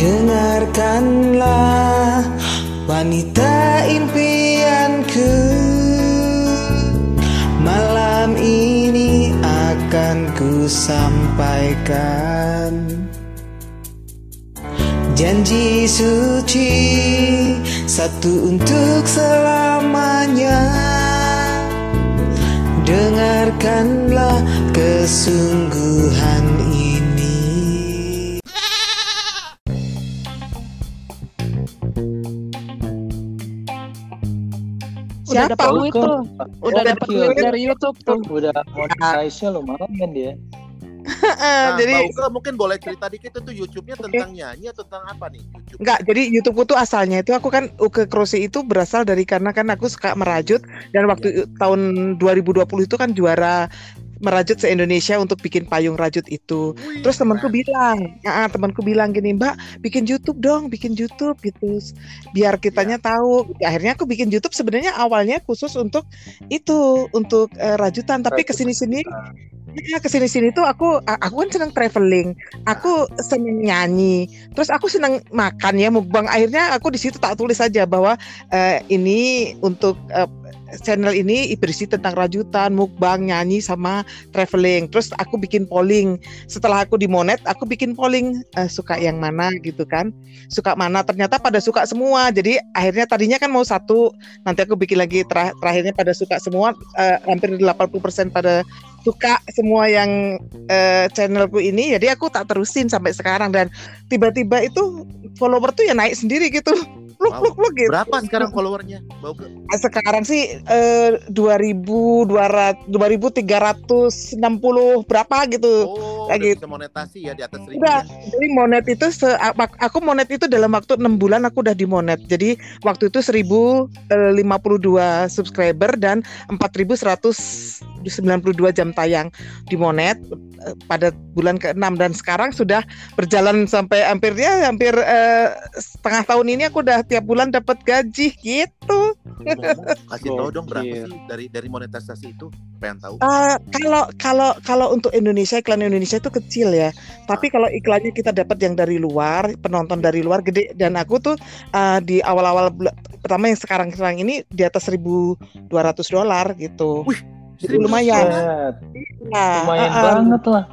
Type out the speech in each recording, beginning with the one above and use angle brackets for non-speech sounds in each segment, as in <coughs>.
Dengarkanlah wanita impianku. Malam ini akan ku sampaikan Janji suci satu untuk selamanya. Dengarkanlah kesungguhan Udah dapat duit tuh. Udah dapat duit dari YouTube tuh. Udah monetize-nya lumayan dia. <laughs> Nah, jadi Mbak Uke mungkin boleh cerita dikit itu YouTube-nya tentang nyanyi atau tentang apa nih? YouTube. Enggak, jadi YouTubeku tuh asalnya itu aku kan Uke Krose itu berasal dari karena kan aku suka merajut dan waktu tahun 2020 itu kan juara merajut se-Indonesia untuk bikin payung rajut itu. Wih, Terus temanku bilang, ah temanku bilang gini, Mbak, bikin YouTube dong, bikin YouTube gitu, biar kitanya tahu. Akhirnya aku bikin YouTube sebenarnya awalnya khusus untuk itu, untuk eh, rajutan. Tapi Rajutan. ke sini-sini, ya ke sini-sini tuh aku, aku kan senang traveling, aku senang nyanyi, terus aku senang makan ya mukbang. Akhirnya aku di situ tak tulis saja bahwa eh, ini untuk eh, channel ini berisi tentang rajutan, mukbang, nyanyi sama traveling. Terus aku bikin polling. Setelah aku dimonet, aku bikin polling eh, suka yang mana gitu kan. Suka mana? Ternyata pada suka semua. Jadi akhirnya tadinya kan mau satu, nanti aku bikin lagi tera- terakhirnya pada suka semua eh, hampir 80% pada suka semua yang eh, channelku ini. Jadi aku tak terusin sampai sekarang dan tiba-tiba itu follower tuh ya naik sendiri gitu. <laughs> Luk, Wow. luk, luk, gitu. Berapa sekarang followernya, Uke? Sekarang sih eh, 2200 2360 berapa gitu. Oh, Lagi- udah bisa monetasi ya di atas seribu Udah, ya? jadi monet itu se- aku monet itu dalam waktu enam bulan aku udah dimonet. Jadi waktu itu 1052 subscriber dan 4192 jam tayang dimonet eh, pada bulan ke-6 dan sekarang sudah berjalan sampai hampirnya hampir eh, setengah tahun ini aku udah tiap bulan dapat gaji gitu. Kasih tahu dong berapa sih dari dari monetisasi itu? Pengen tahu. Eh, kalau kalau kalau untuk Indonesia iklan Indonesia itu kecil ya. Tapi kalau iklannya kita dapat yang dari luar, penonton dari luar gede dan aku tuh eh, di awal-awal pertama yang sekarang sekarang ini di atas 1.200 dolar gitu. Jadi Seribu lumayan. Buset, Nah, lumayan eh, banget lah.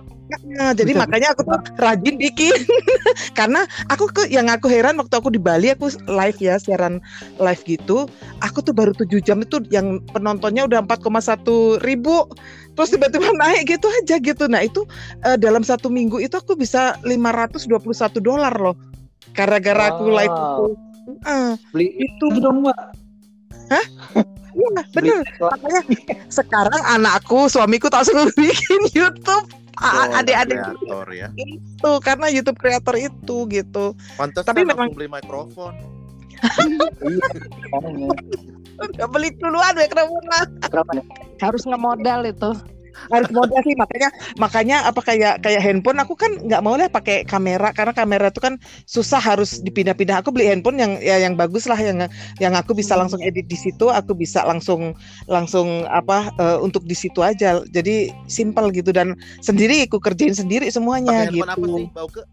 nah, jadi Bisa- makanya aku tuh rajin bikin. <laughs> Karena aku ke yang aku heran waktu aku di Bali aku live ya siaran live gitu. Aku tuh baru 7 jam itu yang penontonnya udah 4,1 ribu. Terus tiba-tiba <laughs> naik gitu aja gitu. Nah itu eh, dalam satu minggu itu aku bisa 521 dolar loh. Gara-gara aku live itu. Eh, Beli itu. dong, Mbak. <laughs> iya Beli bener makanya sekarang anakku suamiku tak suruh <laughs> bikin YouTube Oh, adik-adik kreator ya. itu karena YouTube creator itu gitu Pantas Tapi kan memang- beli mikrofon. Iya, <laughs> udah beli duluan ya kenapa Berapa nih? Harus ngemodal itu. Harus modal sih makanya makanya apa kayak kayak handphone aku kan nggak mau lah pakai kamera karena kamera itu kan susah harus dipindah-pindah. Aku beli handphone yang ya yang bagus lah yang yang aku bisa langsung edit di situ aku bisa langsung langsung apa eh, untuk di situ aja. Jadi simple gitu dan sendiri aku kerjain sendiri semuanya Pakai handphone apa gitu. sih, Mbak Uke?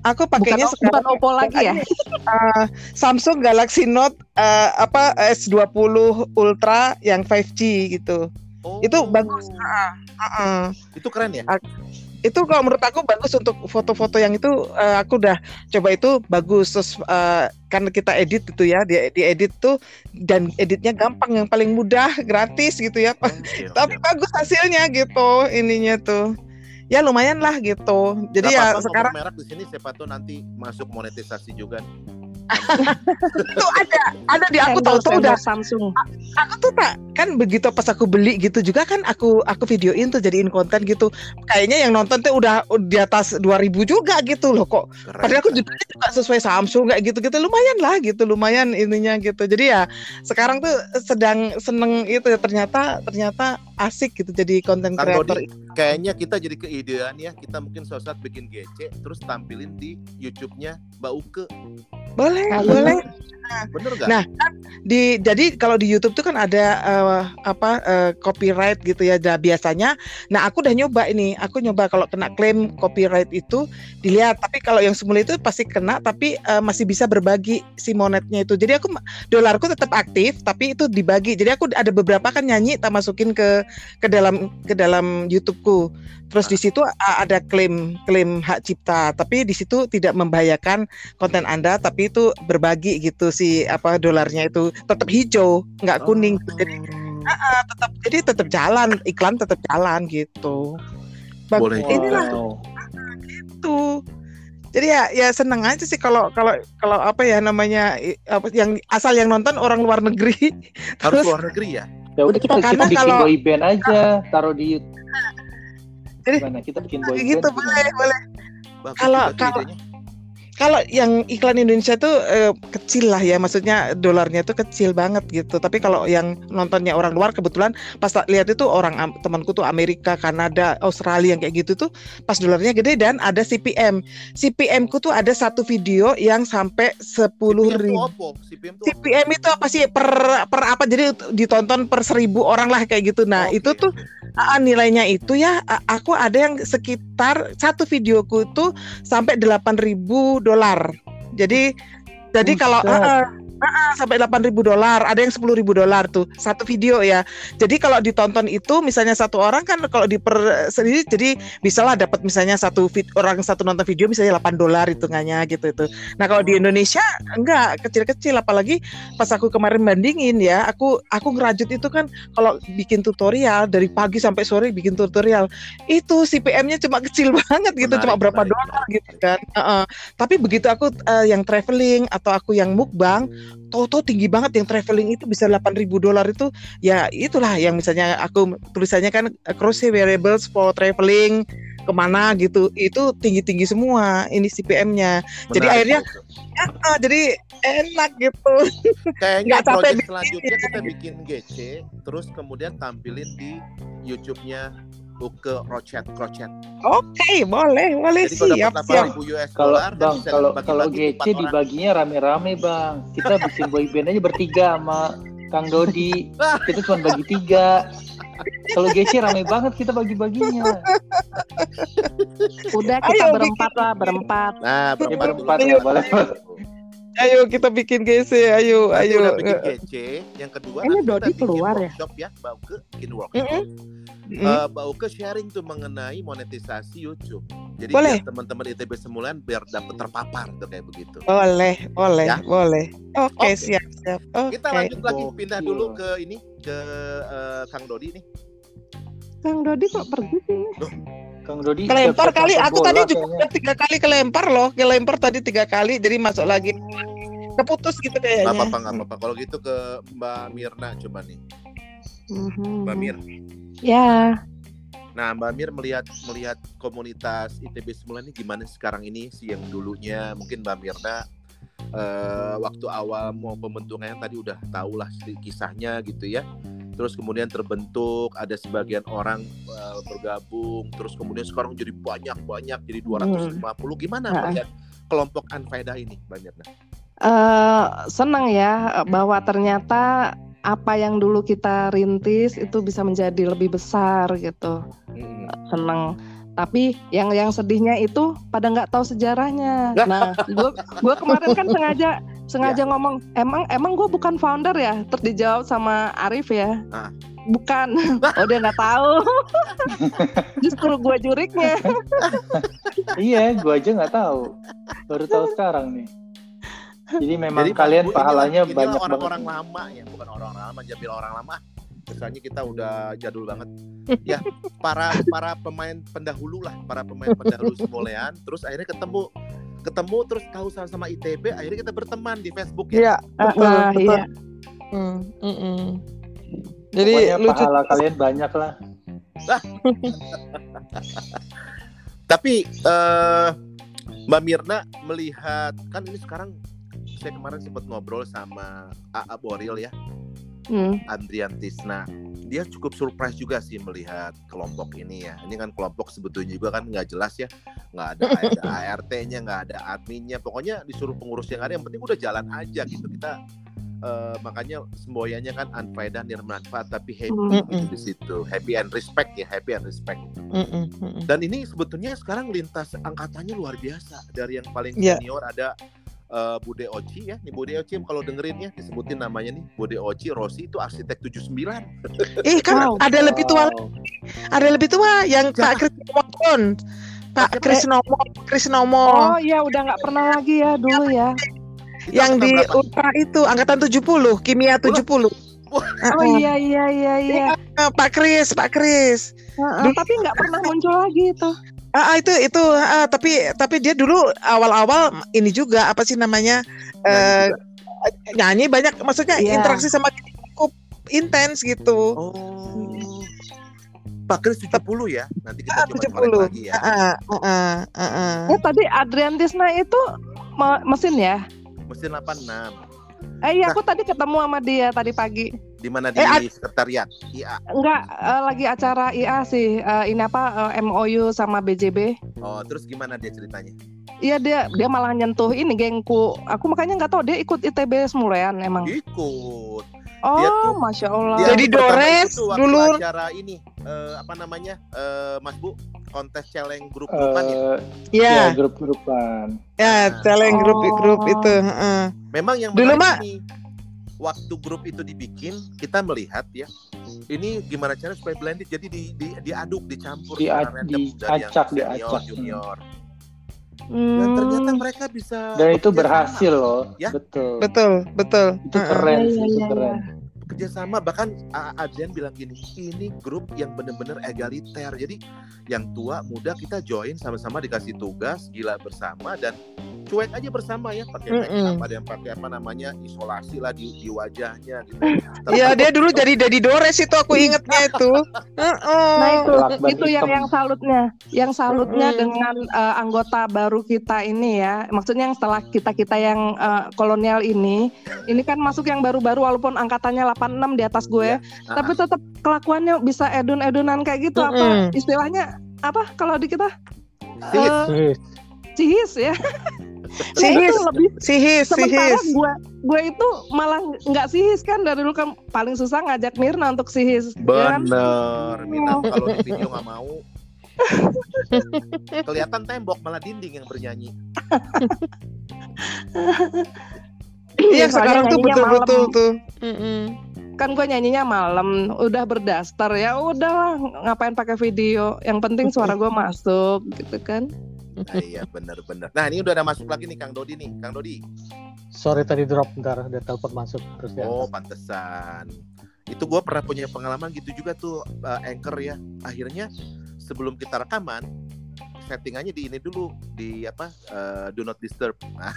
aku Bukan, pakainya bukan sekarang Oppo lagi ya? <laughs> eh, Samsung Galaxy Note eh, apa S20 Ultra yang 5G gitu Oh, Itu bagus. Heeh. Itu keren ya? itu kalau menurut aku bagus untuk foto-foto yang itu eh, aku udah coba itu bagus terus eh, kan kita edit itu ya di, edit tuh dan editnya gampang yang paling mudah gratis gitu ya Oke, <laughs> tapi oke. bagus hasilnya gitu ininya tuh ya lumayan lah gitu jadi Nggak ya apa-apa sekarang merek di sini siapa tuh nanti masuk monetisasi juga. tuh ada ada di aku tahu tuh udah Samsung. aku tuh tak kan begitu pas aku beli gitu juga kan aku aku videoin tuh jadiin konten gitu kayaknya yang nonton tuh udah di atas 2000 juga gitu loh kok Keren. Padahal aku judulnya juga sesuai Samsung kayak gitu-gitu lumayan lah gitu lumayan ininya gitu. Jadi ya sekarang tuh sedang seneng itu ya ternyata ternyata asik gitu jadi konten kreator. Kayaknya kita jadi keidean ya. Kita mungkin suatu saat bikin GC terus tampilin di YouTube-nya Mbak Uke. Boleh, Nah, boleh. Bener gak? Nah, Di jadi kalau di YouTube tuh kan ada apa eh, copyright gitu ya. Nah, biasanya nah aku udah nyoba ini. Aku nyoba kalau kena klaim copyright itu dilihat. Tapi kalau yang semula itu pasti kena tapi eh, masih bisa berbagi si monetnya itu. Jadi aku dolarku tetap aktif tapi itu dibagi. Jadi aku ada beberapa kan nyanyi tak masukin ke ke dalam ke dalam YouTubeku. Terus di situ uh, ada klaim klaim hak cipta, tapi di situ tidak membahayakan konten Anda, tapi itu berbagi gitu si apa dolarnya itu tetap hijau, nggak kuning. Oh. Jadi uh, tetap jadi tetap jalan, iklan tetap jalan gitu. Bag- Boleh Wow. Inilah tuh. Jadi ya ya seneng aja sih kalau kalau kalau apa ya namanya apa yang asal yang nonton orang luar negeri. <laughs> Harus Terus luar negeri ya? Ya udah kita, Karena kita bikin kalau- boy band aja, taruh di YouTube. Jadi- Gimana? Kita bikin boy band. gitu boleh boleh. Bagus Kalau- kalau-. Kalau yang iklan Indonesia tuh eh, kecil lah ya, maksudnya dolarnya tuh kecil banget gitu. Tapi kalau yang nontonnya orang luar kebetulan pas lihat itu orang temanku tuh Amerika, Kanada, Australia yang kayak gitu tuh pas dolarnya gede dan ada CPM. CPM ku tuh ada satu video yang sampai sepuluh ribu. CPM tuh apa? CPM itu apa sih per per apa? Jadi ditonton per seribu orang lah kayak gitu. Nah Oke, itu tuh Ah, nilainya itu ya a- aku ada yang sekitar satu videoku itu sampai 8.000 dolar. Jadi jadi kalau Buset. ah, ah, ah, ah, sampai 8.000 dolar, ada yang 10.000 dolar tuh. Satu video ya. Jadi kalau ditonton itu misalnya satu orang kan kalau diper sendiri jadi bisalah dapat misalnya satu vid, orang satu nonton video misalnya 8 dolar hitungannya gitu itu. Nah, kalau di Indonesia enggak. Kecil-kecil. Apalagi pas aku kemarin bandingin ya, aku aku ngerajut itu kan kalau bikin tutorial dari pagi sampai sore bikin tutorial itu CPM-nya cuma kecil <laughs> banget gitu. Menarik, cuma berapa menarik, dolar gitu kan. Heeh. tapi begitu aku eh, yang traveling atau aku yang mukbang tahu-tahu tinggi banget yang traveling itu bisa 8.000 dolar itu ya itulah yang misalnya aku tulisannya kan eh, crosshair variables for traveling ke mana gitu itu tinggi-tinggi semua ini CPM-nya Jadi akhirnya- tuh. Ah, jadi enak gitu. Kayaknya nggak capek selanjutnya kita bikin GC, terus kemudian tampilin di YouTube-nya Uke Rochet Crochet. oke boleh boleh Jadi siap siap 8.000 US Kalau dollar, bang, kalau kalau GC dibaginya rame-rame bang. Kita bikin boy band aja bertiga sama Kang Dodi. Kita cuma bagi tiga. Kalau GC rame banget kita bagi-baginya. Udah kita Ayo, berempat lah, berempat. Nah, Ya berempat, berempat dulu. ya boleh. Ayo kita bikin GC ayo Nanti ayo udah bikin GC, yang kedua Ini nanti kita Dodi bikin keluar ya? workshop ya, Mbak Uke bikin workshop. Mm. Eh, Mbak Uke sharing tuh mengenai monetisasi YouTube. Jadi Boleh. biar teman-teman ITB semulan biar dapat terpapar tuh kayak begitu. boleh boleh Ya. boleh oke Oke. siap siap oke Kita lanjut lagi pindah dulu ke ini ke eh, Kang Dodi nih. Kang Dodi kok pergi sih? Kang Dodi kelempar kali aku bola tadi juga kayaknya. tiga kali kelempar loh kelempar tadi tiga kali jadi masuk lagi keputus gitu Nggak kayaknya apa-apa, nggak apa-apa. Kalau gitu ke Mbak Mirna coba nih. Mhm. Mbak Mir. Ya, Nah, Mbak Mir melihat melihat komunitas ITB semula ini gimana sekarang ini sih yang dulunya mungkin Mbak Mirna eh, waktu awal mau pembentukannya tadi udah tahu lah kisahnya gitu ya. Terus kemudian terbentuk, ada sebagian orang eh, bergabung, terus kemudian sekarang jadi banyak-banyak jadi 250. Gimana Ah. melihat kelompok Anfaedah ini, Mbak Mirna? eh senang ya bahwa ternyata apa yang dulu kita rintis itu bisa menjadi lebih besar gitu. Mm-mm. Senang. Tapi yang yang sedihnya itu pada nggak tahu sejarahnya. Nah, gue gue kemarin kan sengaja sengaja ngomong emang emang gue bukan founder ya. Terus dijawab sama Arif ya. Ah. Bukan. <laughs> Oh dia nggak tahu. <laughs> Justru gue juriknya. <laughs> Iya, gua aja nggak tahu. Baru tahu sekarang nih. Jadi memang Jadi kalian Bu, pahalanya inilah banyak orang-orang banget. lama ya, bukan orang-orang lama, jambil orang lama. Misalnya kita udah jadul banget. Ya, para para pemain pendahulu lah, para pemain pendahulu Semolean, terus akhirnya ketemu ketemu terus tahu sama-sama ITB, akhirnya kita berteman di Facebook ya. Iya betul Ah, betul iya. Hmm, mm-mm. jadi Pokoknya lucu pahala kalian banyak lah. Tapi eh Mbak Mirna melihat kan ini sekarang saya kemarin sempat ngobrol sama AA Boril ya, Hmm. Andrian Tisna. Dia cukup surprise juga sih melihat kelompok ini ya. Ini kan kelompok sebetulnya juga kan nggak jelas ya. nggak ada, ada ART-nya, <laughs> nggak ada adminnya. Pokoknya disuruh pengurus yang ada. Yang penting udah jalan aja gitu. Kita eh, makanya semboyannya kan unfaedah nirmanfaat tapi happy Mm-mm. gitu di situ. Happy and respect ya, happy and respect. Mm-mm, mm-mm. Dan ini sebetulnya sekarang lintas angkatannya luar biasa. Dari yang paling Iya. senior ada eh, Bude Oci ya. Nih Bude Oci kalau dengerin ya disebutin namanya nih Bude Oci Rossi itu arsitek 79. Ih kan Wow. ada lebih tua, ada lebih tua yang Siapa? Pak Kris Nomon, Pak Kris Nomo, Kris Nomo, Oh iya udah nggak pernah lagi ya dulu ya. Yang di? Ultra itu angkatan 70, kimia 70. Oh iya iya iya iya. Ah, Pak Kris, Pak Kris. Heeh, tapi nggak pernah muncul lagi itu. Ah, ah, itu itu ah, tapi tapi dia dulu awal-awal ini juga apa sih namanya eh nyanyi banyak maksudnya Iya. interaksi sama kita cukup intens gitu. Oh. Pak Kris 70 ya. Nanti kita Ah, coba 70. collect lagi ya. Ah, ah, ah, ah, ah, ah. Eh tadi Adrian Tisna itu me- mesin ya? Mesin 86. Eh iya aku tadi ketemu sama dia tadi pagi. Di mana di Eh, sekretariat? Iya. Enggak eh, lagi acara IA sih. Eh, ini apa eh, MOU sama BJB. Oh, terus gimana dia ceritanya? Iya dia dia malah nyentuh ini gengku. Aku makanya nggak tahu dia ikut ITB Semulean emang. Ikut. Oh, dia tuh- masya Allah. Dia Jadi Dores dulu. acara ini eh, apa namanya? Eh, Mas Bu, kontes celeng grup-grupan ya. Eh, Ya, ya grup-grupan. ya, Nah. celeng grup Oh. grup itu. heeh. Memang yang Dulu, Mak. waktu grup itu dibikin, kita melihat ya, ini gimana cara supaya blended, jadi di, di, diaduk, dicampur, Di- secara random dari yang diacak, senior, diacak. junior. Hmm. Dan ternyata mereka bisa Dan itu berhasil sama, loh. Ya. Betul. Betul, betul. Itu keren Iya, sih, iya, itu iya, keren. bekerja sama bahkan Adrian bilang gini ini grup yang benar-benar egaliter jadi yang tua muda kita join sama-sama dikasih tugas gila bersama dan cuek aja bersama ya pakai Mm-mm. up ada yang pakai apa namanya isolasi lah di, di wajahnya gitu <laughs> Iya, dia dulu jadi Dedi Dores itu aku ingetnya itu. <laughs> Heeh. Nah itu Lakban itu yang hitam. yang salutnya, yang salutnya Mm-mm. dengan eh, anggota baru kita ini ya. Maksudnya yang setelah kita kita yang eh, kolonial ini, ini kan masuk yang baru-baru walaupun angkatannya 86 di atas gue, Iya. tapi tetap kelakuannya bisa edun-edunan kayak gitu. Apa Mm-mm. istilahnya apa kalau di kita Sis, Eh, cihis ya? <laughs> Sihis, Itu lebih sihis, sementara sihis. gue gue itu malah nggak sihis kan dari dulu kan paling susah ngajak Mirna untuk sihis. ya kan? bener Mina kalau di video nggak mau <laughs> kelihatan tembok malah dinding yang bernyanyi Iya, soalnya sekarang tuh betul-betul tuh. Mm-mm. kan gue nyanyinya malam udah berdaster ya udah ngapain pakai video yang penting suara gue masuk gitu kan nah, iya bener-bener nah ini udah ada masuk lagi nih Kang Dodi nih Kang Dodi Sorry tadi drop bentar, ada telepon masuk terus ya. Oh, pantesan. Itu gue pernah punya pengalaman gitu juga tuh uh, anchor ya. Akhirnya sebelum kita rekaman settingannya di ini dulu di apa uh, do not disturb. Nah,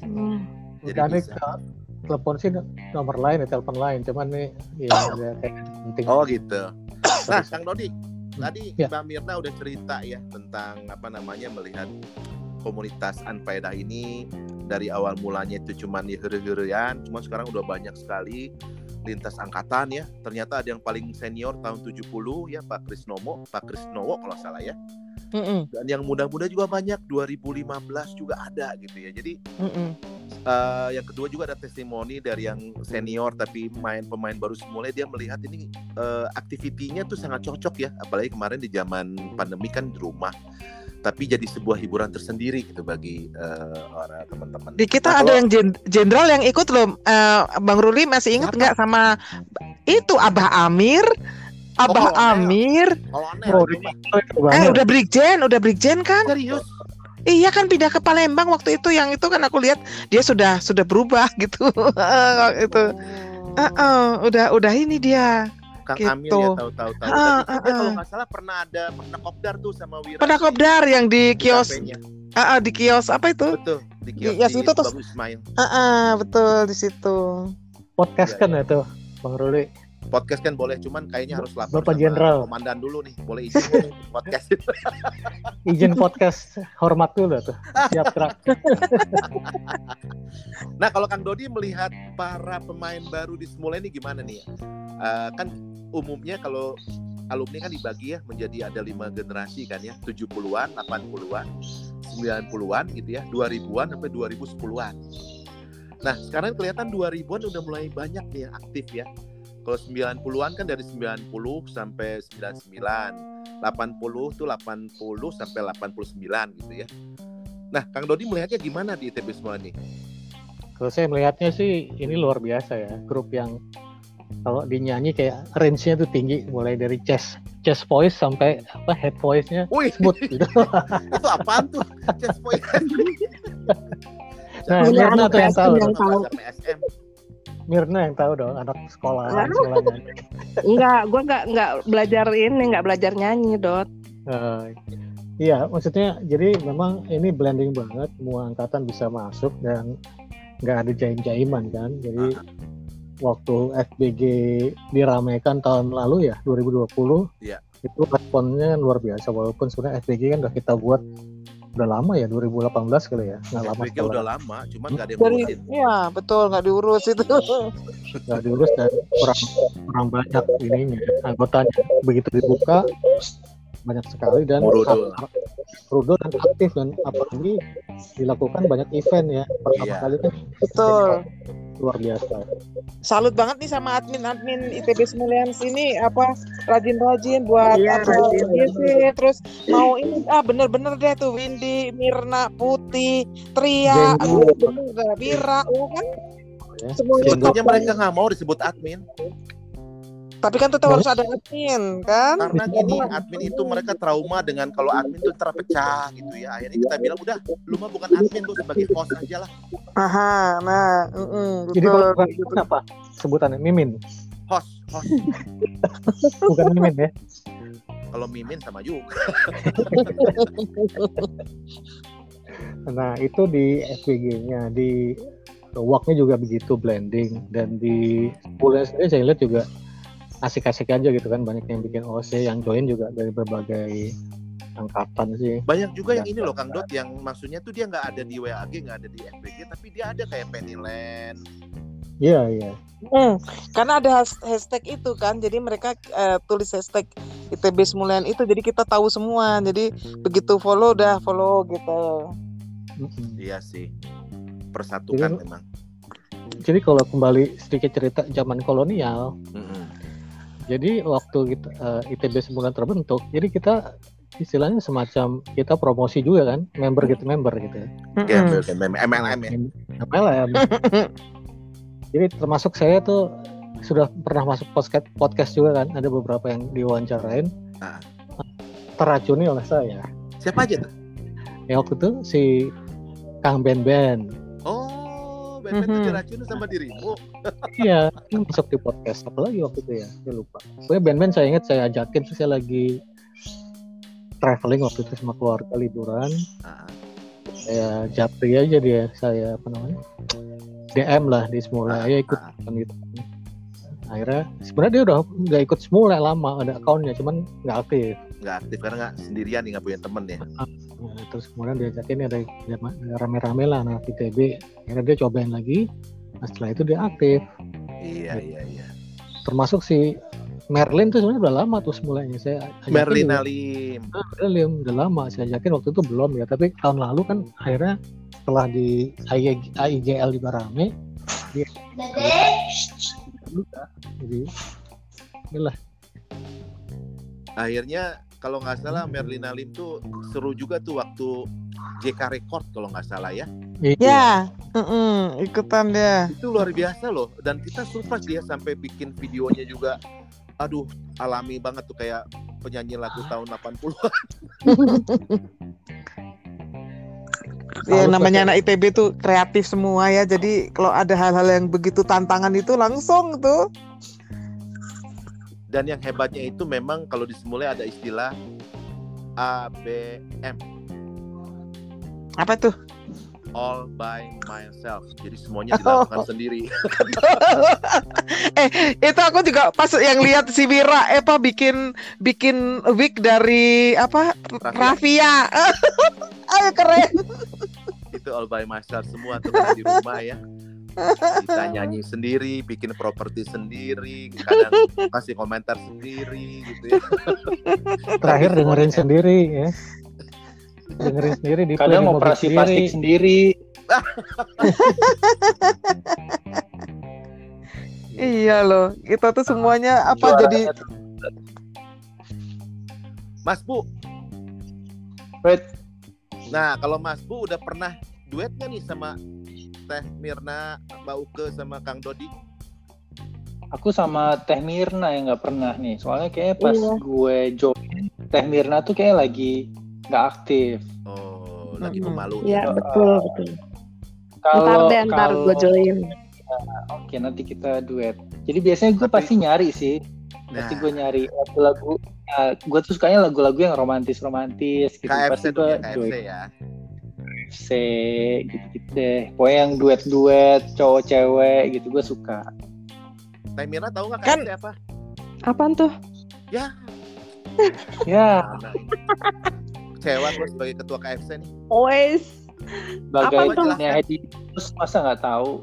Hmm. jadi nih bisa. ke- telepon sih nomor lain ya telepon lain, cuman nih ya <coughs> ada kayak penting. Oh gitu. Nah, Kang Dodi, tadi Ya. Mbak Mirna udah cerita ya tentang apa namanya melihat komunitas Anfaedah ini dari awal mulanya itu cuman di huru-huruan, cuma sekarang udah banyak sekali lintas angkatan ya. Ternyata ada yang paling senior tahun 70 ya Pak Krisnomo, Pak Krisnowo kalau salah ya. Mm-mm. Dan yang muda-muda juga banyak 2015 juga ada gitu ya. Jadi Mm-mm. Eh, yang kedua juga ada testimoni dari yang senior tapi main pemain baru semula dia melihat ini eh, aktivitinya tuh sangat cocok ya apalagi kemarin di zaman pandemi kan di rumah tapi jadi sebuah hiburan tersendiri gitu bagi eh, orang teman-teman. Di kita Nah, ada kalau- yang jen- jenderal yang ikut loh. Eh, Bang Ruli masih ingat nggak sama itu Abah Amir? Abah Oh, Kolonel. Amir. Aneh Oh, Oh, Eh udah brigjen, udah brigjen kan? serius. Iya kan pindah ke Palembang waktu itu yang itu kan aku lihat dia sudah sudah berubah <laughs> gitu. itu. Oh. Heeh, udah udah ini dia. Kang gitu. Amir ya tahu-tahu tahu. Ah, Tapi ah, juga kalau nggak salah pernah ada pernah kopdar tuh sama Wira. Pernah di- kopdar yang di di kios kafenya. ah, ah, di kios apa itu? Betul, di kios di situ terus- Babu Ismail. Ah, ah, betul di situ. podcast Iya, kan ya tuh, Bang Ruli. Podcast kan boleh, cuman kayaknya harus lapor Bapak Jenderal. komandan dulu nih. Boleh izin <laughs> podcast. Izin podcast hormat dulu tuh. Siap kerak. <laughs> Nah, kalau Kang Dodi melihat para pemain baru di Semula ini gimana nih? Eh, kan umumnya kalau alumni kan dibagi ya menjadi ada lima generasi kan ya 70-an, 80-an, 90-an gitu ya, 2000-an sampai 2010-an. Nah, sekarang kelihatan 2000-an udah mulai banyak nih yang aktif ya. Kalau 90-an kan dari 90 sampai 99, 80 tuh 80 sampai 89 gitu ya. Nah, Kang Dodi melihatnya gimana di ITB semua nih? Kalau saya melihatnya sih ini luar biasa ya, grup yang kalau dinyanyi kayak range-nya tuh tinggi mulai dari chest chest voice sampai apa head voice-nya smooth <laughs> gitu. itu apaan tuh? Chest voice. Nah, Mirna anak tuh yang tahu, yang tahu. Mirna yang tahu dong anak sekolah. Enggak, gue nggak nggak belajar ini, nggak belajar nyanyi, Dot. Eh, iya, maksudnya jadi memang ini blending banget, semua angkatan bisa masuk dan nggak ada jaim-jaiman kan. Jadi waktu FBG diramaikan tahun lalu ya 2020, Iya. itu responnya luar biasa walaupun sebenarnya FBG kan udah kita buat udah lama ya 2018 kali ya, nggak lama FBG udah lama, cuman nggak ada yang Dari ngurusin. ya betul nggak diurus itu. <laughs> nggak diurus dan kurang kurang banyak ininya anggotanya begitu dibuka banyak sekali dan rudol dan aktif dan apalagi dilakukan banyak event ya pertama Iya. kali kan Betul. luar biasa Salut banget nih sama admin-admin ITB Semulians ini apa rajin-rajin buat Iya, apa rajin. GC, terus mau ini ah bener-bener deh tuh Windy, Mirna, Putih, Tria, aduh bener Bira, ya kan? ya. Semuanya mereka nggak mau disebut admin Tapi kan tetap harus ada admin kan? karena gini admin itu mereka trauma dengan kalau admin itu terpecah gitu ya. Akhirnya kita bilang udah lu mah bukan admin lu sebagai host aja lah. Aha, nah, mm-mm, jadi betul. kalau bukan itu apa sebutannya mimin Host, host. <laughs> bukan mimin ya Kalau mimin sama juga. <laughs> nah itu di SPG-nya di worknya juga begitu blending dan di kuliah sendiri saya lihat juga asik-asik aja gitu kan banyak yang bikin OC yang join juga dari berbagai angkatan sih Banyak juga yang ini loh Kang Dot yang maksudnya tuh dia nggak ada di WAG, nggak ada di FBG, tapi dia ada kayak Pennyland. iya iya Hmm, karena ada has- hashtag itu kan, jadi mereka eh, tulis hashtag ITB Semulian itu, jadi kita tahu semua. Jadi begitu follow udah follow gitu. Mm-mm. Iya sih. Persatukan Jadi- memang. jadi kalau kembali sedikit cerita zaman kolonial Mm-mm. Jadi waktu kita eh, ITB semula terbentuk jadi kita istilahnya semacam kita promosi juga kan member gitu member gitu ya. MLM ya. MLM. Jadi termasuk saya tuh sudah pernah masuk podcast podcast juga kan, ada beberapa yang diwawancarain Ah. teracuni oleh saya. Siapa aja tuh? Ya waktu itu si Kang Ben Ben, Oh, Ben Ben tuh Mhm. diracunin sama dirimu. <laughs> iya dia masuk di podcast apa lagi waktu itu ya, saya lupa. Pokoknya Ben Ben saya ingat saya ajakin terus saya lagi traveling waktu itu sama keluarga liburan, Ah, saya japri aja dia, saya apa namanya DM lah di semula, Ah, ya ikut ah. kan gitu. Akhirnya sebenarnya dia udah nggak ikut semula lama ada akunnya, cuman nggak aktif. nggak aktif karena nggak sendirian nih nggak punya temen ya. Nah, terus kemudian diajakin ada ada rame-rame lah anak ITB. Akhirnya dia cobain lagi. Nah, setelah itu dia aktif. Iya iya iya. Termasuk si Merlin tuh sebenarnya udah lama tuh semulanya. Saya Merlin. Alim. Ah, Merlin udah lama. Saya ajakin waktu itu belum ya. Tapi tahun lalu kan akhirnya setelah di AI AIGL juga rame. Dia juga. Jadi inilah Akhirnya kalau nggak salah Merlin Alim tuh seru juga tuh waktu JK Record kalau nggak salah ya. iya. Ya, mm-mm, ikutan dia. Itu luar biasa loh. Dan kita surprise dia sampai bikin videonya juga. Aduh, alami banget tuh kayak penyanyi lagu tahun 80-an. <laughs> Ya, namanya anak ITB tuh kreatif semua ya. Jadi kalau ada hal-hal yang begitu tantangan itu langsung tuh. Dan yang hebatnya itu memang kalau di Semulai ada istilah ABM Apa tuh? All by myself. Jadi semuanya dilakukan sendiri. <laughs> eh itu aku juga pas yang lihat si Wira eh apa bikin bikin wig dari apa Rafia. <laughs> Ayo keren. itu all by myself semua tuh di rumah ya. Kita nyanyi sendiri, bikin properti sendiri, kadang <laughs> kasih komentar sendiri gitu ya. Terakhir dengerin semuanya- sendiri ya. Dengerin sendiri di Kadang operasi sendiri. plastik sendiri. Iya loh, kita tuh semuanya apa Juara jadi satu. Mas Bu, Wait, nah kalau Mas Bu udah pernah duet nggak nih sama Teh Mirna, Mbak Uke sama Kang Dodi? aku sama Teh Mirna yang nggak pernah nih. Soalnya kayak pas Iya. gue join, Teh Mirna tuh kayak lagi nggak aktif. Oh, lagi Mm-mm. pemalu. Ya Iya. betul betul. Ntar Kalau deh ntar kalau- gue join. Oke, nanti kita duet. Jadi biasanya gue Tapi- pasti nyari sih. Nah, Pasti gue nyari lagu-lagu. Ya, gue tuh sukanya lagu-lagu yang romantis-romantis gitu. KFC pasti gue ya, KFC join ya. KFC gitu-gitu deh. Pokoknya yang duet-duet cowok cewek gitu gue suka. Teh Mirna tahu nggak Kan- KFC apa? Apaan tuh? Ya, Ya, ini? Kecewa gue sebagai ketua KFC nih. Wes. bagai tuh? punya Hedi terus masa nggak tahu.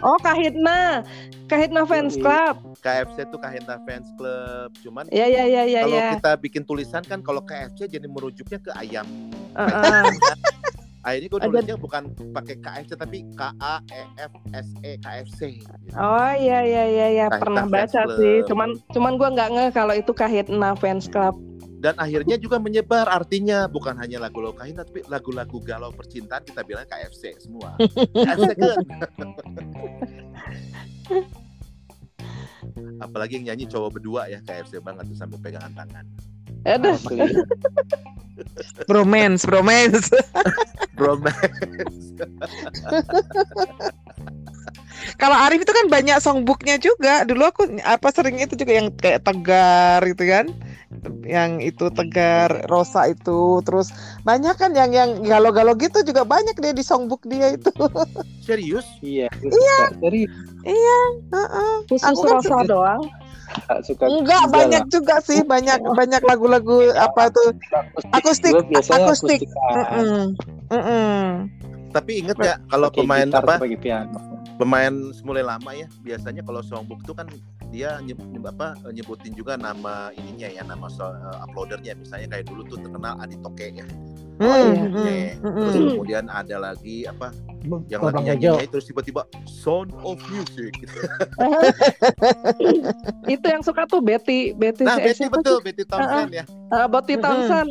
Oh Kahitna. Kahitna Fans. Club. KFC tuh Kahenta Fans Club. Cuman Ya ya ya ya kalau ya. kita bikin tulisan kan kalau KFC jadi merujuknya ke ayam. Heeh. <laughs> Akhirnya gue nulisnya bukan pakai KFC tapi K A E F S E KFC. gitu. Oh iya iya iya ya Kahitna pernah baca Club. sih. Cuman cuman gua nggak ngeh kalau itu Kahitna Fans Club. Dan akhirnya juga menyebar artinya bukan hanya lagu-lagu Kahina tapi lagu-lagu galau percintaan kita bilang KFC semua. KFC kan. <laughs> Apalagi yang nyanyi cowok berdua ya KFC banget tuh sambil pegangan tangan. Aduh. Asli. <laughs> bromance, bromance. Bromance. <laughs> Kalau Arif itu kan banyak songbooknya juga. Dulu aku apa sering itu juga yang kayak Tegar gitu kan. Yang itu Tegar, Rosa itu, terus banyak kan yang yang galau-galau gitu juga banyak dia di songbook dia itu. <laughs> Serius? Iya. Dari Heeh. Khusus Aku kan Rosa doang. suka Enggak juga banyak lah. juga sih, banyak banyak lagu-lagu apa tuh Akustik, biasanya akustik. akustik. kan. Mm-mm. Mm-mm. Tapi inget gak kalau pemain apa pemain semula lama ya biasanya kalau songbook tuh kan dia nyeb, nyeb- apa nyebutin juga nama ininya ya nama so, eh, uploadernya misalnya kayak dulu tuh terkenal Adi Toke ya Mm, iya. mm, Toke. mm, terus mm. kemudian ada lagi apa yang lagi nyanyi terus tiba-tiba Sound of Music gitu. <laughs> itu yang suka tuh Betty Betty nah si- Betty betul Betty Thompson ya sih? Ah, Betty Mm-mm. Thompson.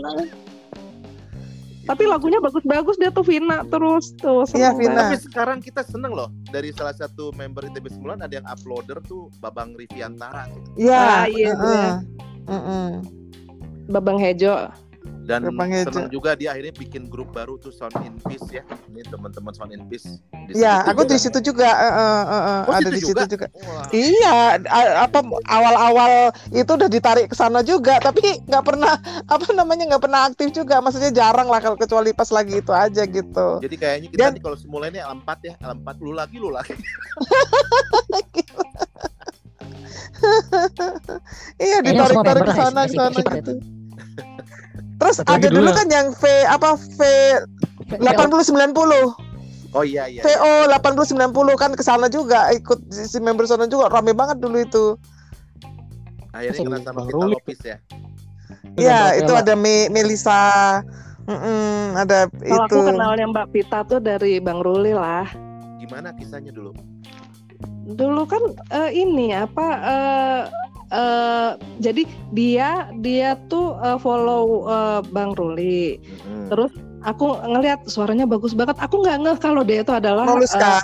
Tapi lagunya bagus-bagus dia tuh Vina terus tuh. Iya, Vina. tapi sekarang kita seneng loh dari salah satu member ITB 9 ada yang uploader tuh Babang Riviantara tuh. Ya, Ah, iya, heeh. Mm-mm. Babang Hejo. Dan seneng juga dia akhirnya bikin grup baru tuh Sound in Peace ya ini teman-teman Sound in Peace Di Ya, situ aku di situ juga, heeh, heeh, Oh, ada situ di situ juga? Iya, apa awal-awal itu udah ditarik ke sana juga, tapi nggak pernah <laughs> apa namanya nggak pernah aktif juga. Maksudnya jarang lah kalau kecuali pas lagi itu aja gitu. Jadi kayaknya kita Dan- nih kalau semula ini L4 ya, L4 lu lagi lu lagi. <laughs> Iya, ditarik-tarik ke sana ke sana gitu. Terus Apalagi ada dulu dulu ya. kan yang V apa V 80 90 Oh iya iya. VO 80 90 kan ke sana juga ikut si member sana juga rame banget dulu itu. Akhirnya kena sama Bang kita Ruli. Lopis ya. Iya, itu Ella. ada Me Melisa. Mm-mm, ada Kalau itu. aku kenalnya Mbak Pita tuh dari Bang Ruli lah. Gimana kisahnya dulu? Dulu kan eh, ini apa eh eh, jadi dia dia tuh eh, follow eh, Bang Ruli. Mm-mm. Terus aku ngelihat suaranya bagus banget. Aku nggak ngeh kalau dia itu adalah Moluska. eh,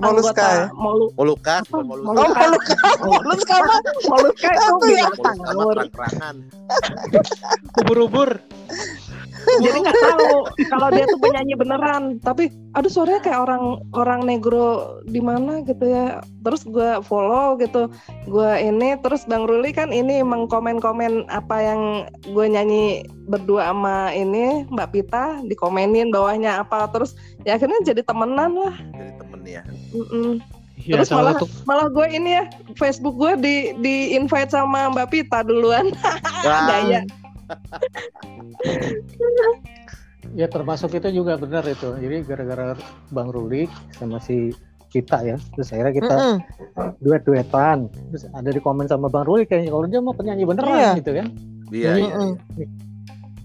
Moluska ya? Molu Molukas, Apa? Molukas. Oh, Moluska. <laughs> Moluska. Moluska mah Moluska itu ya? Moluska mah. Ubur-ubur. Jadi nggak tahu kalau dia tuh penyanyi beneran. Tapi aduh suaranya kayak orang orang negro di mana gitu ya. Terus gue follow gitu. Gue ini terus Bang Ruli kan ini mengkomen-komen apa yang gue nyanyi berdua sama ini Mbak Pita dikomenin bawahnya apa terus ya akhirnya jadi temenan lah. Jadi temen ya. Mm-mm. Ya, Terus salah malah- satu Malah gue ini ya Facebook gue di di invite sama Mbak Pita duluan. <laughs> Wah, Gaya. Ya termasuk itu juga benar itu. Jadi gara-gara Bang Ruli sama si kita ya terus akhirnya kita Mm-mm. duet duetan terus ada di komen sama bang Ruli kayaknya kalau dia mau penyanyi beneran Iya. gitu kan Iya, iya. Mm-mm.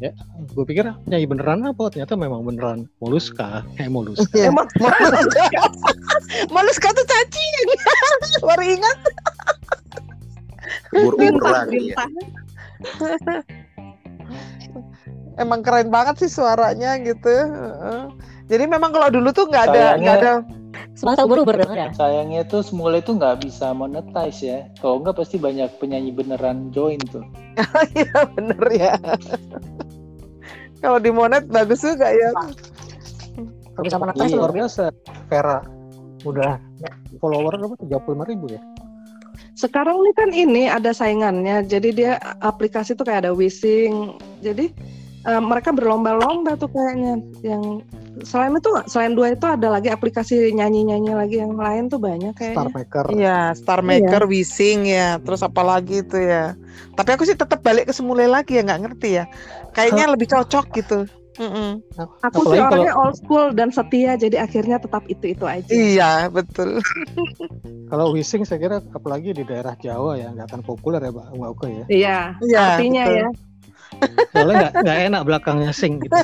iya. gue pikir penyanyi beneran apa ternyata memang beneran moluska kayak moluska Iya. Emang Malus kata cacing. Baru ingat. Umur bintang lagi <laughs> ya. Emang keren banget sih suaranya gitu. Heeh. Jadi memang kalau dulu tuh nggak ada nggak ada Semangat ubur-ubur dong ya. Sayangnya tuh semula itu nggak bisa monetize ya. Kalau nggak pasti banyak penyanyi beneran join tuh. <laughs> ya bener ya. kalau di monet bagus juga ya. Kalau bisa monetize Iya, luar luar biasa Vera udah follower berapa tiga puluh ribu ya Sekarang ini kan ini ada saingannya. Jadi dia aplikasi tuh kayak ada Wishing. Jadi eh, mereka berlomba-lomba tuh kayaknya. Yang selain itu selain dua itu ada lagi aplikasi nyanyi-nyanyi lagi yang lain tuh banyak Star kayaknya. Maker Iya, Star Maker, Wishing ya. Terus apa lagi itu ya. Tapi aku sih tetap balik ke semula lagi ya nggak ngerti ya. Kayaknya lebih cocok gitu. Mm-mm. Aku Apalagi sih kalau- orangnya old school dan setia, jadi akhirnya tetap itu-itu aja. Iya betul. <laughs> kalau Wishing saya kira apalagi di daerah Jawa ya nggak akan populer ya Mbak Mbak Uke ya Iya, Iya. artinya betul. ya. Soalnya nggak nggak enak belakangnya sing gitu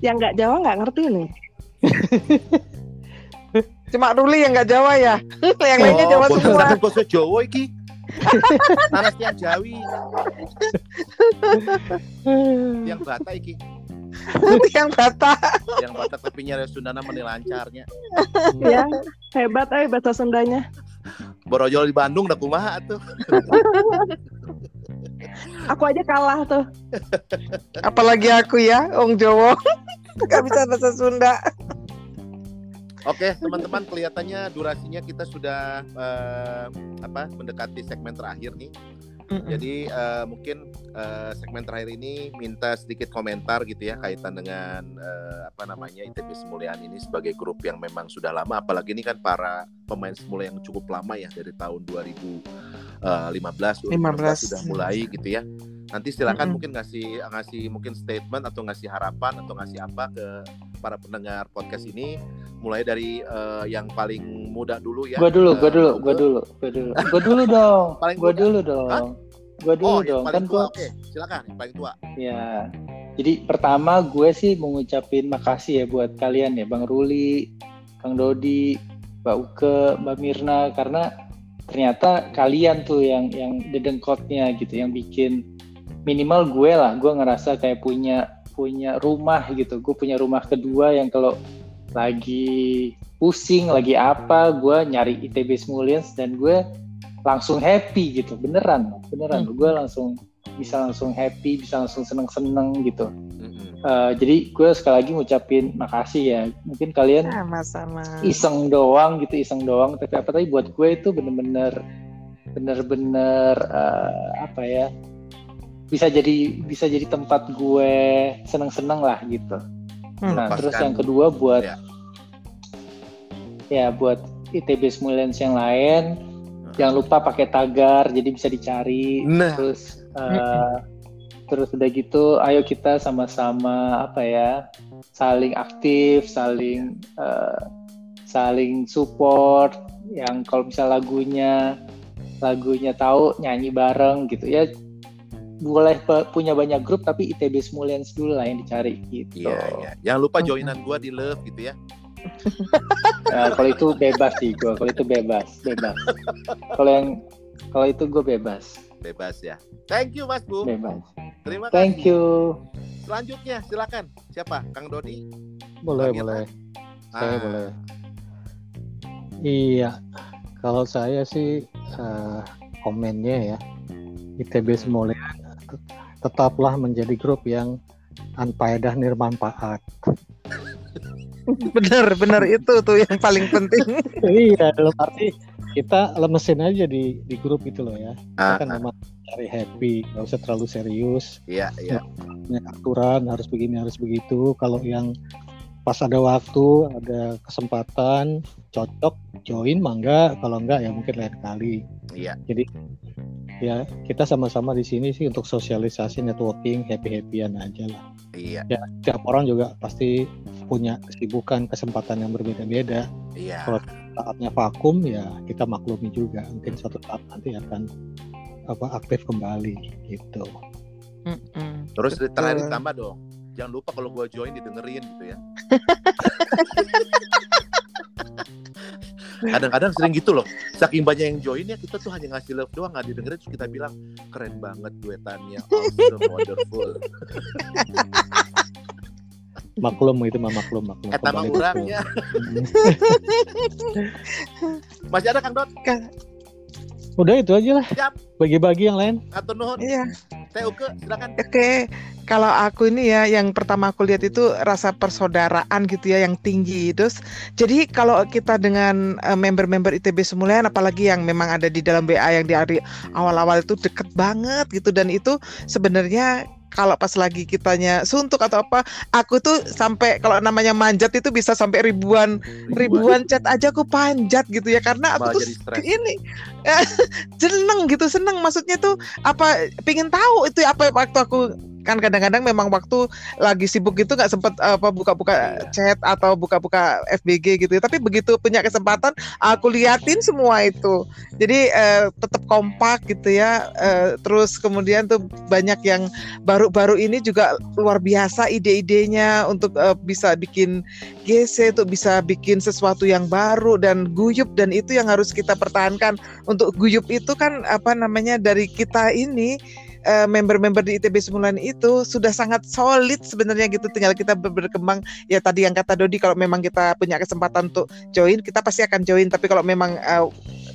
Yang nggak Jawa nggak ngerti nih. Cuma Ruli yang nggak Jawa ya. yang lainnya Oh, Jawa bos semua. bosnya Jawa iki. Tanah yang Jawi, yang Batak iki, <laughs> yang Batak. yang Batak tapi nyari Sundana meni lancarnya. Ya, hebat eh bahasa Sundanya. Borojol di Bandung dah kumaha tuh. <laughs> Aku aja kalah tuh. Apalagi aku ya, Ong Jawa. <laughs> Gak bisa bahasa Sunda. Oke, teman-teman kelihatannya durasinya kita sudah eh, apa mendekati segmen terakhir nih. Jadi eh, mungkin eh, segmen terakhir ini minta sedikit komentar gitu ya kaitan dengan eh, apa namanya ITB Semulian ini sebagai grup yang memang sudah lama apalagi ini kan para pemain semula yang cukup lama ya dari tahun 2015 2016 15. sudah mulai gitu ya. Nanti silakan Mm-mm. mungkin ngasih ngasih mungkin statement atau ngasih harapan atau ngasih apa ke para pendengar podcast ini mulai dari eh, yang paling muda dulu ya. Gua dulu, eh, gua dulu, gua dulu, gua dulu, gua dulu dong, <laughs> Paling gua muda. dulu dong, Hah? gua dulu Oh, dong. paling Kan tua. gua, Oke, silakan yang paling tua. ya. Jadi pertama gue sih mau ngucapin makasih ya buat kalian ya, Bang Ruli, Kang Dodi, Mbak Uke, Mbak Mirna, karena ternyata kalian tuh yang yang dedengkotnya gitu, yang bikin minimal gue lah, gue ngerasa kayak punya punya rumah gitu, gue punya rumah kedua yang kalau lagi pusing, lagi apa, gue nyari ITB Smulians dan gue langsung happy gitu, beneran, beneran, gue langsung bisa langsung happy, bisa langsung seneng-seneng gitu. Mm-mm. Eh, jadi gue sekali lagi ngucapin makasih ya. Mungkin kalian Sama-sama. iseng doang gitu, iseng doang. Tapi apa tadi buat gue itu bener-bener, bener-bener eh, apa ya? Bisa jadi bisa jadi tempat gue seneng-seneng lah gitu. Hmm. Nah, terus Melepaskan. yang kedua buat Ya. ya buat ITB Smulians yang lain, jangan lupa pakai tagar jadi bisa dicari. Nah, Terus eh, terus udah gitu, ayo kita sama-sama apa ya, saling aktif, saling eh, saling support. Yang kalau misal lagunya lagunya tahu nyanyi bareng gitu ya. Boleh punya banyak grup tapi ITB Smulians dulu lah yang dicari gitu. Iya, iya. Jangan lupa joinan gua di Love gitu ya. Ya, <laughs> kalau itu bebas sih gue, kalau itu bebas, bebas. Kalau yang kalau itu gue bebas, Bebas ya. Thank you Mas Bu. bebas. Terima kasih. Thank you. Selanjutnya silakan. Siapa? Kang Dodi. boleh Irfan. boleh saya Ah, boleh iya kalau saya sih eh, komennya ya ITB Semulian tetaplah menjadi grup yang anpaedah nirmanfaat. <laughs> Bener, bener itu tuh yang paling penting. <laughs> iya dalam arti kita lemesin aja di di grup itu loh ya. Ah, kita kan memang cari happy nggak usah terlalu serius. Iya, iya. punya aturan harus begini harus begitu. Kalau yang pas ada waktu, ada kesempatan, cocok, join, mangga. Kalau enggak ya mungkin lain kali. Iya. Jadi ya kita sama-sama di sini sih untuk sosialisasi, networking, happy-happyan aja lah. Iya. Ya, tiap orang juga pasti punya kesibukan, kesempatan yang berbeda-beda. Iya. Kalau saatnya vakum ya kita maklumi juga. Mungkin suatu saat nanti akan apa aktif kembali gitu. Mm-mm. Terus ditambah dong. Jangan lupa kalau gua join didengerin gitu ya. <laughs> Kadang-kadang sering gitu loh. Saking banyak yang join ya kita tuh hanya ngasih love doang nggak didengerin terus kita bilang keren banget duetannya, awesome, <laughs> wonderful. Maklum itu mah maklum maklum. Eh tambah Kembali kurang betul. ya. Hmm. <laughs> Masih ada Kang Dot? Udah itu aja lah. Siap. Bagi-bagi yang lain. Atau nuhun? Iya. Teh Uke, silakan. Oke, kalau aku ini ya yang pertama aku lihat itu rasa persaudaraan gitu ya yang tinggi. Terus jadi kalau kita dengan eh, member-member ITB Semulian apalagi yang memang ada di dalam BA yang di hari awal-awal itu deket banget gitu dan itu sebenarnya kalau pas lagi kitanya suntuk atau apa, aku tuh sampai kalau namanya manjat itu bisa sampai ribuan ribuan chat aja aku panjat gitu ya. Karena Malah aku tuh ini <laughs> seneng gitu seneng. Maksudnya tuh apa pingin tahu itu apa waktu aku kan kadang-kadang memang waktu lagi sibuk gitu nggak sempet apa buka-buka Iya. chat atau buka-buka FBG gitu ya. tapi begitu punya kesempatan aku liatin semua itu jadi eh, tetap kompak gitu ya Eh, terus kemudian tuh banyak yang baru-baru ini juga luar biasa ide-idenya untuk eh, bisa bikin GC untuk bisa bikin sesuatu yang baru dan guyup dan itu yang harus kita pertahankan untuk guyup itu kan apa namanya dari kita ini eh, member-member di ITB Sembilan itu sudah sangat solid sebenarnya gitu. Tinggal kita ber- berkembang. Ya tadi yang kata Dodi kalau memang kita punya kesempatan untuk join kita pasti akan join. Tapi kalau memang eh,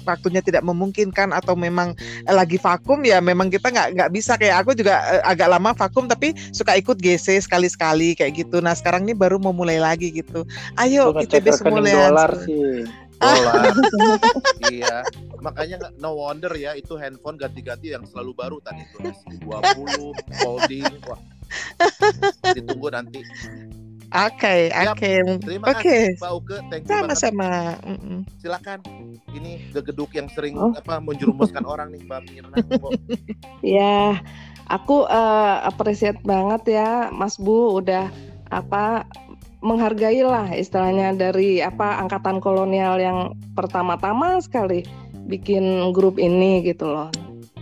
waktunya tidak memungkinkan atau memang eh, lagi vakum ya memang kita nggak nggak bisa. Kayak aku juga eh, agak lama vakum tapi suka ikut GC sekali-sekali kayak gitu. Nah sekarang ini baru mau mulai lagi gitu. Ayo ITB rekening Semulian dolar sih. Dolar. <laughs> iya. Makanya no wonder ya itu handphone ganti-ganti yang selalu baru tadi tulis 20 folding. Wah. Ditunggu nanti. oke Siap. oke Terima oke kasih Pak Uke, thank you sama-sama Mm-mm. Silakan. Ini gegeduk yang sering Oh. apa menjerumuskan orang nih Mbak Mirna. <laughs> Ya, aku eh, appreciate banget ya Mas Bu udah apa menghargai lah istilahnya dari apa angkatan kolonial yang pertama-tama sekali bikin grup ini gitu loh.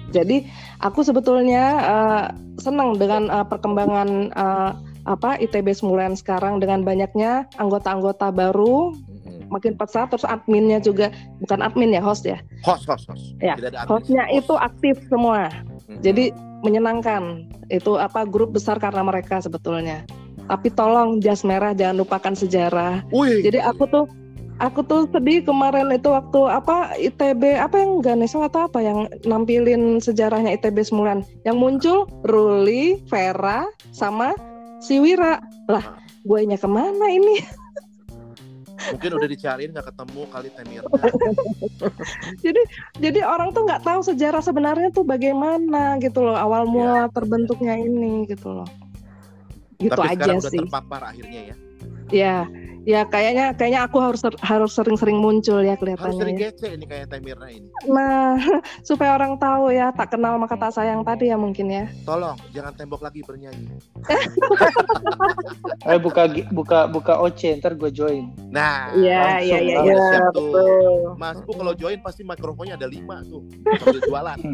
Jadi aku sebetulnya eh, senang dengan eh, perkembangan eh, apa ITB Semulian sekarang dengan banyaknya anggota-anggota baru Mhm. makin pesat terus adminnya juga bukan admin ya host ya Host, host, host. Ya, hostnya host. itu aktif semua Mhm. jadi menyenangkan itu apa grup besar karena mereka sebetulnya tapi tolong jas merah jangan lupakan sejarah. Wih. jadi aku tuh aku tuh sedih kemarin itu waktu apa ITB apa yang Ganeso atau apa yang nampilin sejarahnya ITB Semulan yang muncul Ruli Vera sama si Wira. Lah gue nya ke mana ini? Mungkin udah dicariin nggak ketemu kali Teh Mirna. <laughs> jadi jadi orang tuh nggak tahu sejarah sebenarnya tuh bagaimana gitu loh awal mula terbentuknya ini gitu loh gitu Tapi aja sekarang udah sih terpapar akhirnya ya. ya ya kayaknya kayaknya aku harus harus sering-sering muncul ya Harus sering kelihatannya ya. gece ini kayak Teh Mirna ini. nah <laughs> supaya orang tahu ya tak kenal maka tak sayang tadi ya mungkin ya Tolong jangan tembok lagi bernyanyi. <laughs> Eh buka buka buka OC ntar gue join. Nah, Iya iya iya iya betul Mas Bu kalau join pasti mikrofonnya ada lima tuh sambil jualan. <laughs>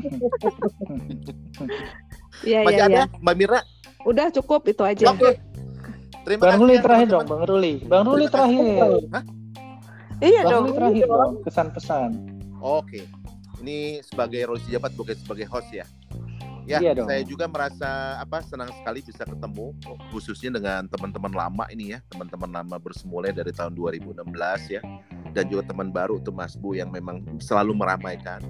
iya Masih iya ada iya Mbak Mirna? Udah cukup itu aja Oke. Terima Bang kasih Ruli terakhir dong, Bang Ruli. Bang Ruli Terima terakhir. Hah? iya Bang dong Ruli terakhir dong, kesan-pesan. Oke. Ini sebagai Roli Jabat bukan sebagai host ya. Ya, Iya dong. saya juga merasa apa senang sekali bisa ketemu khususnya dengan teman-teman lama ini ya, teman-teman lama bersemula dari tahun 2016 ya. Dan juga teman baru tuh Mas Bu yang memang selalu meramaikan.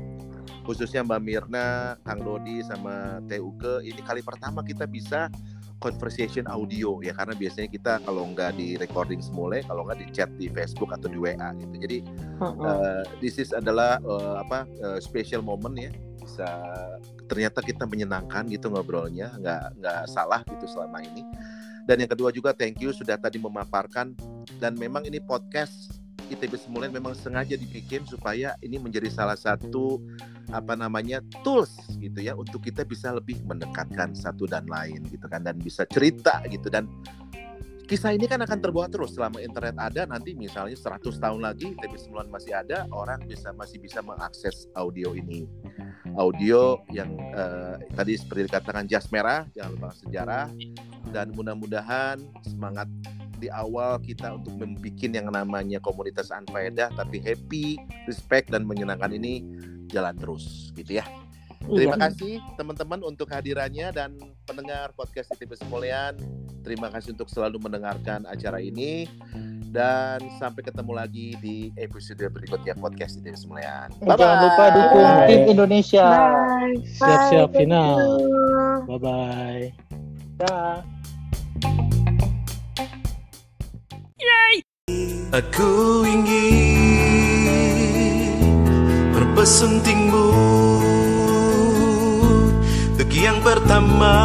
Khususnya Mbak Mirna, Kang Dodi sama TUK ini kali pertama kita bisa conversation audio ya. Karena biasanya kita kalau nggak di recording semula kalau nggak di chat di Facebook atau di WA gitu. Jadi uh, this is adalah uh, apa uh, special moment ya. Bisa ternyata kita menyenangkan gitu ngobrolnya nggak nggak salah gitu selama ini. Dan yang kedua juga thank you sudah tadi memaparkan. Dan memang ini podcast ITB Semulen memang sengaja dibikin supaya ini menjadi salah satu apa namanya tools gitu ya untuk kita bisa lebih mendekatkan satu dan lain gitu kan dan bisa cerita gitu. Dan kisah ini kan akan terbawa terus selama internet ada. Nanti misalnya 100 tahun lagi ITB Semulen masih ada orang bisa masih bisa mengakses audio ini. Audio yang eh, tadi seperti dikatakan jas merah jangan lupa sejarah. Dan mudah-mudahan semangat di awal kita untuk membuat yang namanya komunitas Anfaedah tapi happy, respect dan menyenangkan ini jalan terus gitu ya. Terima kasih teman-teman untuk hadirannya dan pendengar podcast ITB Semulian. Terima kasih untuk selalu mendengarkan acara ini dan sampai ketemu lagi di episode berikutnya podcast ITB Semulian. Eh, Jangan lupa dukung Bye. tim Indonesia. Siap-siap final. Bye bye. Dah. Aku ingin berpesuntingmu. Untuk yang pertama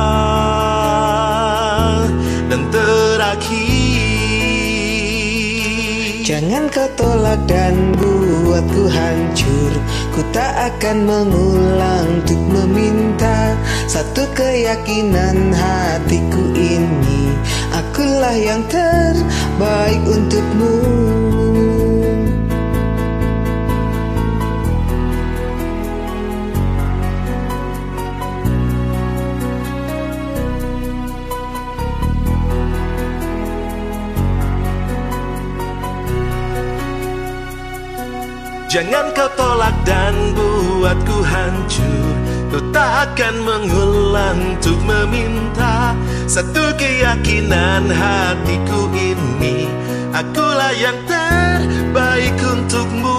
dan terakhir. Jangan kau tolak dan buatku hancur. Ku tak akan mengulang untuk meminta Satu keyakinan hatiku ini. Akulah yang terbaik untukmu Jangan kau tolak dan buatku hancur. Ku tak akan mengulang untuk meminta. Satu keyakinan hatiku ini Akulah yang terbaik untukmu.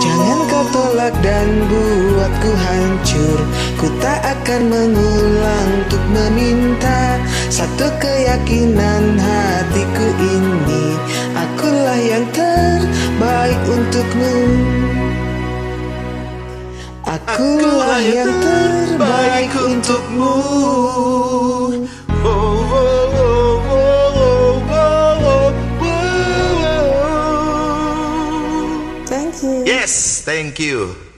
Jangan kau tolak dan buatku hancur. Ku tak akan mengulang untuk meminta. Satu keyakinan hatiku ini Akulah yang baik untukmu. Akulah yang terbaik untukmu. Thank you.